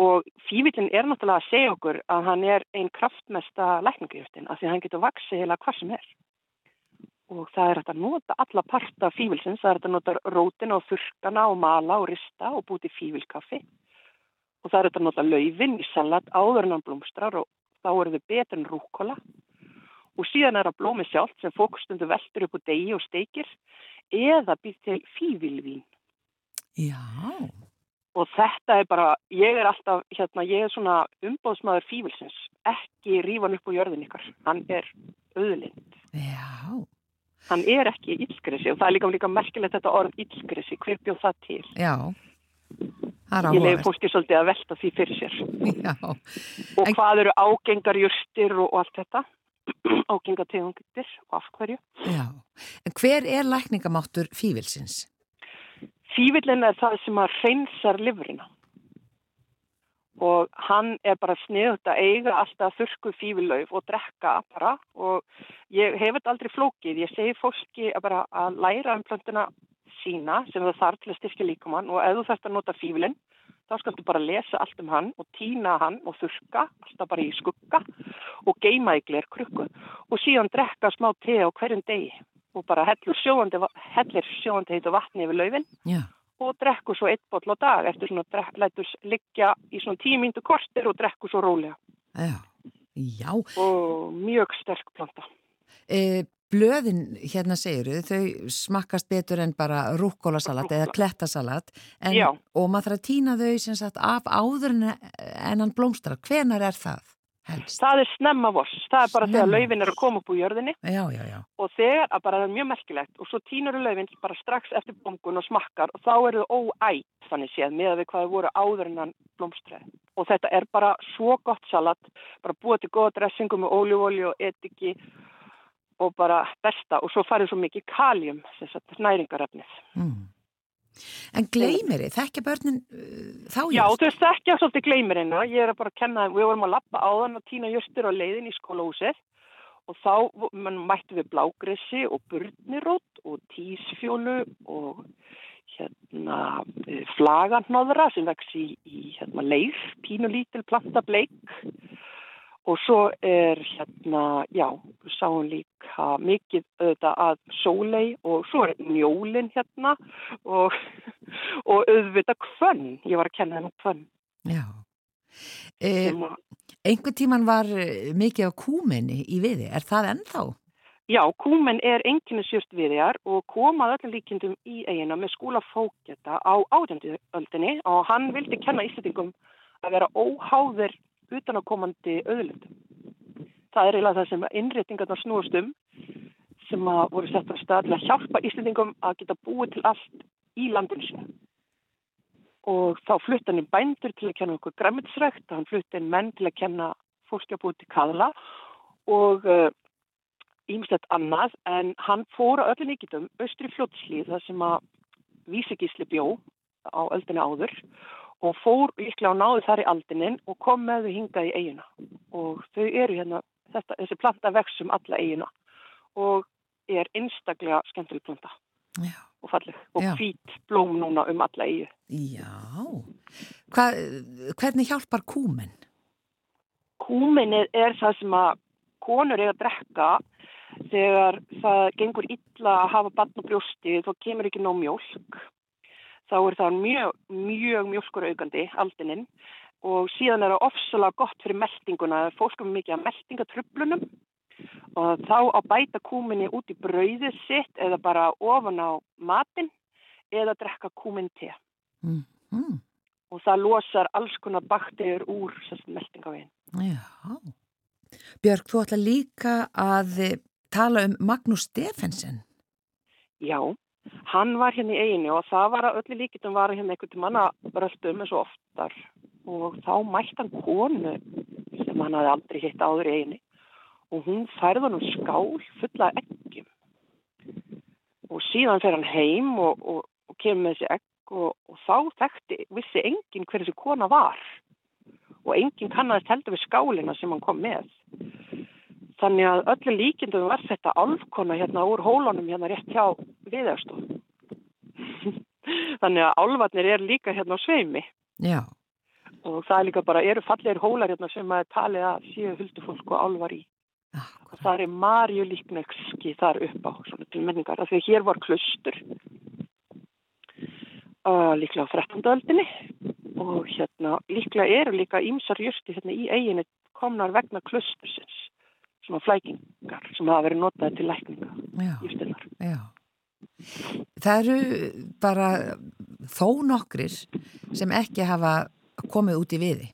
Og fývillin er náttúrulega að segja okkur að hann er einn kraftmesta lækningajurtin af því að hann getur vaksið heila hvað sem er. Og það er að nota alla parta fývilsins, það er að nota rótina og þurkana og mala og rista og búti fývilkaffi. Og það er hægt að nota laufin í salat áður en hann blómstrar og þá eru þau betur en rúkola og síðan er það blómi sjálft sem fólk stundu veldur upp á degi og steikir eða býr til fívilvín. Já. Og þetta er bara, ég er alltaf, hérna, ég er svona umbóðsmaður fívilsins, ekki rífan upp á jörðin ykkar. Hann er auðlind. Já. Hann er ekki ílskrisi og það er líka, líka merkilegt þetta orð ílskrisi, hver bjóð það til? Já. Ég leiði fólki svolítið að velta því fyrir sér. Já. Og En- hvað eru ágengarjustir og, og allt þetta? Ágengategundir og af hverju? Já. En hver er lækningamáttur fívilsins? Fívillin er það sem að hreinsar livrina og hann er bara sniðut að eiga alltaf þurrku fívillauf og drekka bara og ég hef þetta aldrei flókið, ég segi fólki að bara að læra um plöntuna sína sem það þarf til að styrkja líkamann og ef þú þarfst að nota fívilin þá skaltu bara lesa allt um hann og týna hann og þurrka, alltaf bara í skugga og geima í gler krukku og síðan drekka smá te á hverjum degi og bara hellir sjóðandi heitu vatni yfir laufin Já. og drekkur svo eitt botl á dag eftir svona drek, lætur liggja í svona tíu mínútu kortir og drekkur svo rólega Já. Já. og mjög sterk planta. E, blöðin, hérna segir þau smakkast betur en bara rúkkólasalat eða klettasalat en, og maður þarf að týna þau sagt af áður en, hann blómstrar. Hvenar er það helst? Það er snemma voss, það er bara Snemma þegar laufin er vors. að koma upp úr jörðinni Já, já, já. og þegar að bara það er mjög merkilegt og svo tínur laufin bara strax eftir blómgun og smakkar og þá eru þau óætt þannig séð með að við hvað þau voru áður en hann blómstræði. Og þetta er bara svo gott salat, bara búið til góða dressingu með ólífólju og etiki og bara besta og svo farið svo mikið kaljum, þess að næringarefnið. Mm. En gleymir þið, þekkja börnin uh, þá Já, þú veist ekki að svolítið gleymir hérna. Ég er að bara kenna þeim, við vorum að lappa áðan og týna justur á leiðin í skólahúsið og þá mættum við blágressi og burnirótt og tísfjónu og hérna eh, flaganóðra sem vex í, í hérna, leið, pínulítil planta bleik og svo er hérna, já, sáum líka mikið auðvitað að sólei og svo er njólin hérna og, og auðvitað kvönn, ég var að kenna henni kvönn. Já. E, sem að- einhver tíman var eh, mikið af kúmenni í viði, er það ennþá? Já, kúmen er enginnesjört viðjar og komað öllum líkindum í eigina með skúla fókjeta á átjönduöldinni og hann vildi kenna íslendingum að vera óháðir utanakomandi auðlundum. Það er eiginlega það sem innréttingarnar snúast um sem að voru sett á stað til að hjálpa íslendingum að geta búið til allt í landinu sína. Og þá flutt hann inn bændur til að kenna okkur græmitsrækt, hann flutt inn menn til að kenna að til kaðla og uh, ímestett annað en hann fór á öllu líkitum austri fljótslíð þar sem að vísigísli bjó á öldinu áður og fór líklega á náðu þar í aldinin og kom með þau hingað í eigina og þau eru hérna, þetta, þessi planta vex um alla eigina og er einstaklega skemmtileg planta Já. og falleg og Já. hvít blóm núna um alla eigi. Já. Hva, hvernig hjálpar kúmen? Kúminnið er það sem að konur eiga að drekka þegar það gengur illa að hafa bann á brjósti þá kemur ekki nóg mjólk. Þá er það mjög, mjög mjólkur aukandi aldinin og síðan er það ofsalega gott fyrir meldinguna. Fólk er mikið að meldingatröflunum og þá að bæta kúminni út í brauðið sitt eða bara ofan á matinn eða drekka kúminn te. Mm. Mm. Og það losar alls konar bakteriur úr meldingaveginn. Já. Björg, þú ætla líka að eh, tala um Magnús Stefensen. Já, hann var hérna í eiginu og það var að öllu líkitum var hérna einhvern tímann að röltum eins og oftar. Og þá mætti hann konu sem hann hafði aldrei hitt áður í eiginu og hún færði hann um skál fulla eggjum. Og síðan fer hann heim og, og, og kemur með þessi egg og, og þá þekkti, vissi enginn hver þessi kona var. Og enginn kannaðist heldur við skálina sem hann kom með. Þannig að öllu líkindum var þetta álfkona hérna úr hólunum hérna rétt hjá viðastof. Þannig að álfarnir er líka hérna á sveimi Já. og það er líka bara, eru fallegir hólar hérna sem að talið að séu huldufólk og álvar í. Akkurat. Það er Marju líknekski þar upp á svona til menningar, því hér var klustur uh, líklega á 13. öldinni og hérna líklega eru líka ímsar jörsti hérna í eiginu komnar vegna klustursins svona flækingar sem hafa verið notaði til lækninga. Já. Það eru bara þó nokkrir sem ekki hafa komið út í viði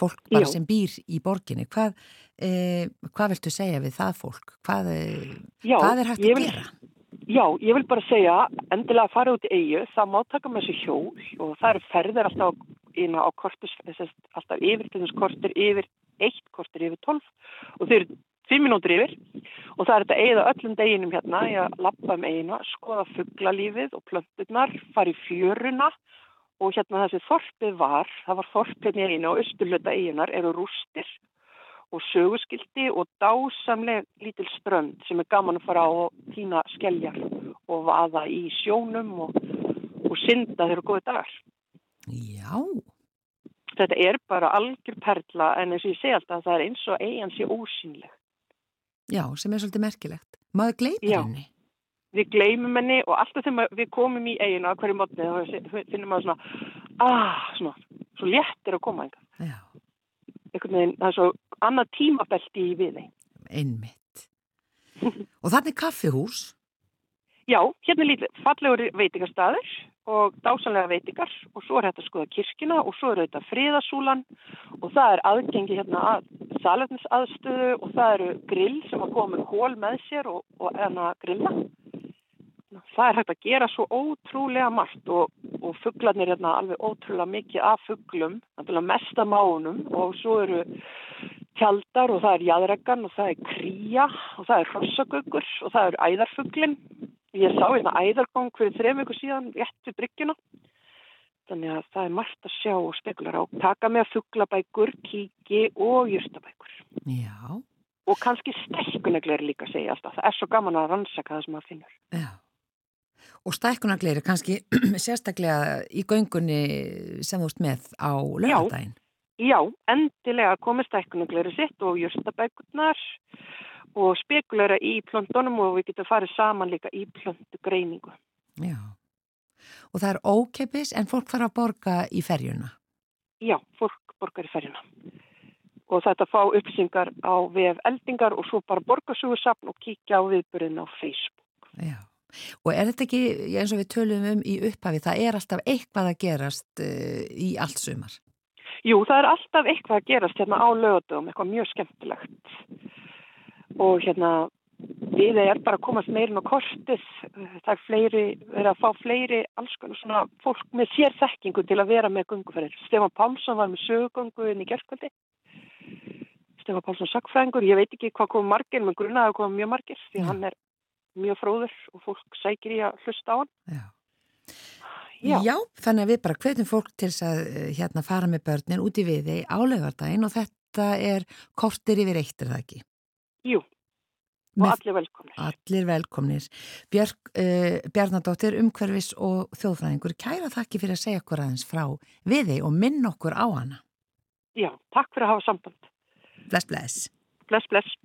fólk bara Já. sem býr í borginni hvað, e, hvað viltu segja við það fólk hvað, e, Já, hvað er hægt að vil- gera Já, ég vil bara segja, endilega að fara út í eigu, það má taka með þessu hjól og það eru ferðir alltaf inn á þessast, alltaf yfir, til þess kortir yfir, eitt kortir yfir tólf og þau eru fimm minútur yfir og það er þetta eigða öllum deginum hérna, ég að lappa um eigina, skoða fugglalífið og plönturnar, fara í fjöruna og hérna þessi þorpið var, það var þorpið í eiginu og austurluta eiginar eru rústir og söguskildi og dásamleg lítil strönd sem er gaman að fara á og týna skeljar og vaða í sjónum og, og synda þeirra góði dagar. Já, Þetta er bara algjör perla en eins og ég segi alltaf að það er eins og eigin sé ósynleg. Já, sem er svolítið merkilegt maður gleymir Já. henni Við gleymum henni og alltaf þegar við komum í eiginu á hverju mótni þá finnum maður svona, ah, svona, svo léttir að koma einhver. Já, Einhvern veginn, það er svo annað tímabelti í við þeim. einmitt og þannig kaffihús Já, hérna er lítið fallegur veitingarstaður og dásanlega veitingar og svo er þetta að skoða kirkina og svo er þetta friðasúlan og það er aðgengi hérna að salernisaðstöðu og það eru grill sem að koma kól með sér og, og enna grilla. Það er hægt að gera svo ótrúlega margt og, og fugglarnir hérna alveg ótrúlega mikið af fugglum, mest af mánum og svo eru tjaldar og það er jæðreggan og það er kría og það er hrossagöggur og það er æðarfugglin. Ég sá hérna æðargóng fyrir þrejum ykkur síðan rétt við bryggjuna. Þannig að það er margt að sjá og spekulara og taka með fugglabækur, kíki og júrstabækur. Já, Og kannski stelkuneglir líka segja alltaf. Það er svo gaman að rannsaka það sem maður finnur. já og stækkunargleiri kannski sérstaklega í göngunni sem þú ert með á lögadaginn Já, endilega komið stækkunegleri sitt og júrstabækurnar og spekulara í plöntunum og við getum farið saman líka í plöntugreiningu. Já, og það er ókeppis en fólk þarf að borga í ferjuna Já, fólk borgar í ferjuna. Og þetta fá upplýsingar á VF eldingar og svo bara borgarsugusafn og kíkja á viðbyrðin á Facebook. Já, og er þetta ekki eins og við tölum um í upphafi, það er alltaf eitthvað að gerast uh, í allt sumar Jú, það er alltaf eitthvað að gerast hérna á lögatum, eitthvað mjög skemmtilegt. Og hérna, við er bara að komast meirin á kortið. Það er fleiri, verið að fá fleiri alls konar svona fólk með sér þekkingu til að vera með gunguferðir. Stefán Pálsson var með sögugöngu inn í gerðkvöldi. Stefán Pálsson sagfræðingur, ég veit ekki hvað kom margir, menn grunaði að koma mjög margir, því Já. hann er mjög fróður og fólk sækir í að hlusta á hann. Já. Já. þannig að við bara hvetjum fólk til að eh, hérna fara með börnin út í viði á lögardaginn og þetta er kortir yfir eitt er það ekki Jú, og Með allir velkomnir. allir velkomnir Björk uh, Bjarnadóttir, umhverfis og þjóðfræðingur, kæra þakki fyrir að segja okkur aðeins frá viði og minn okkur á hana Já, takk fyrir að hafa samband. Bless, bless Bless, bless.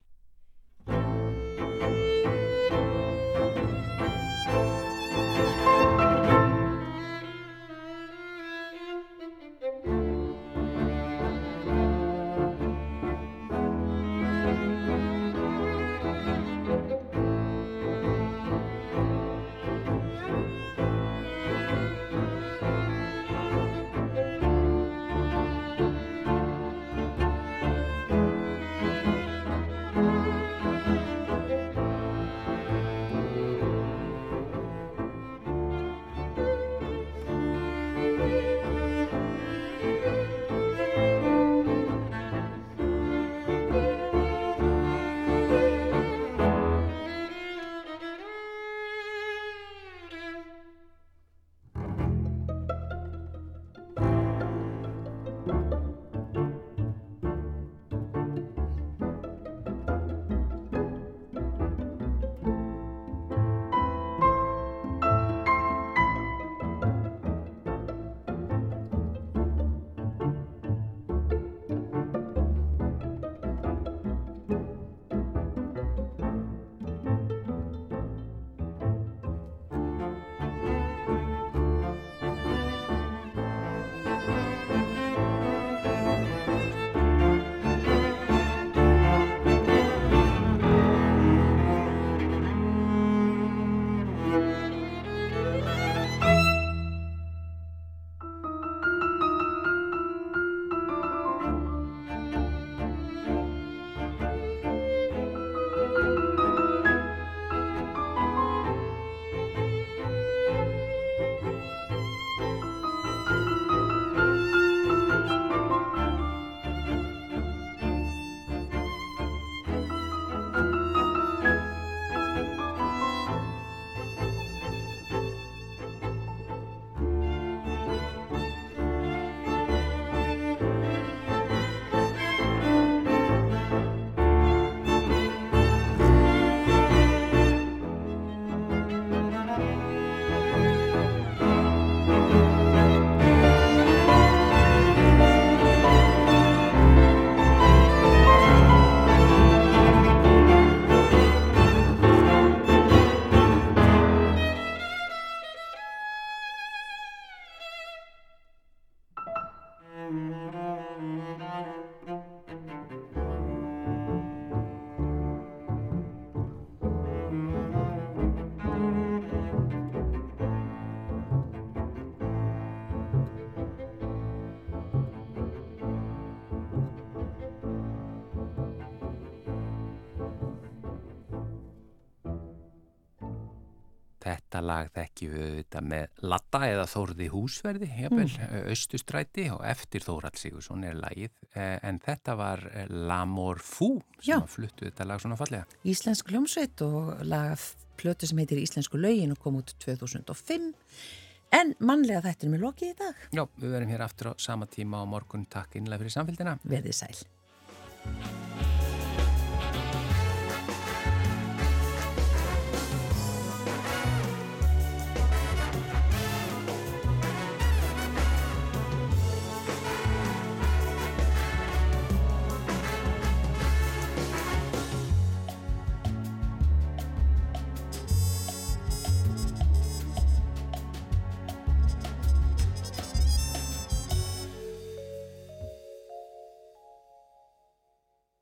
Lag þekkjum við auðvitað með Latta eða Þórði húsverði, jafnvel, mm. Östustræti og eftir Þórald Sigursson er lagið. Eh, en þetta var eh, L'Amour Fou sem fluttu þetta lag svona fallega. Íslensk hljómsveit og lagað plötu sem heitir Íslensku laugin og kom út 2005. En mannlega þetta er með lokið í dag. Já, við verum hér aftur á sama tíma á morgun. Takk innlega fyrir samfélgina. Verðið sæl.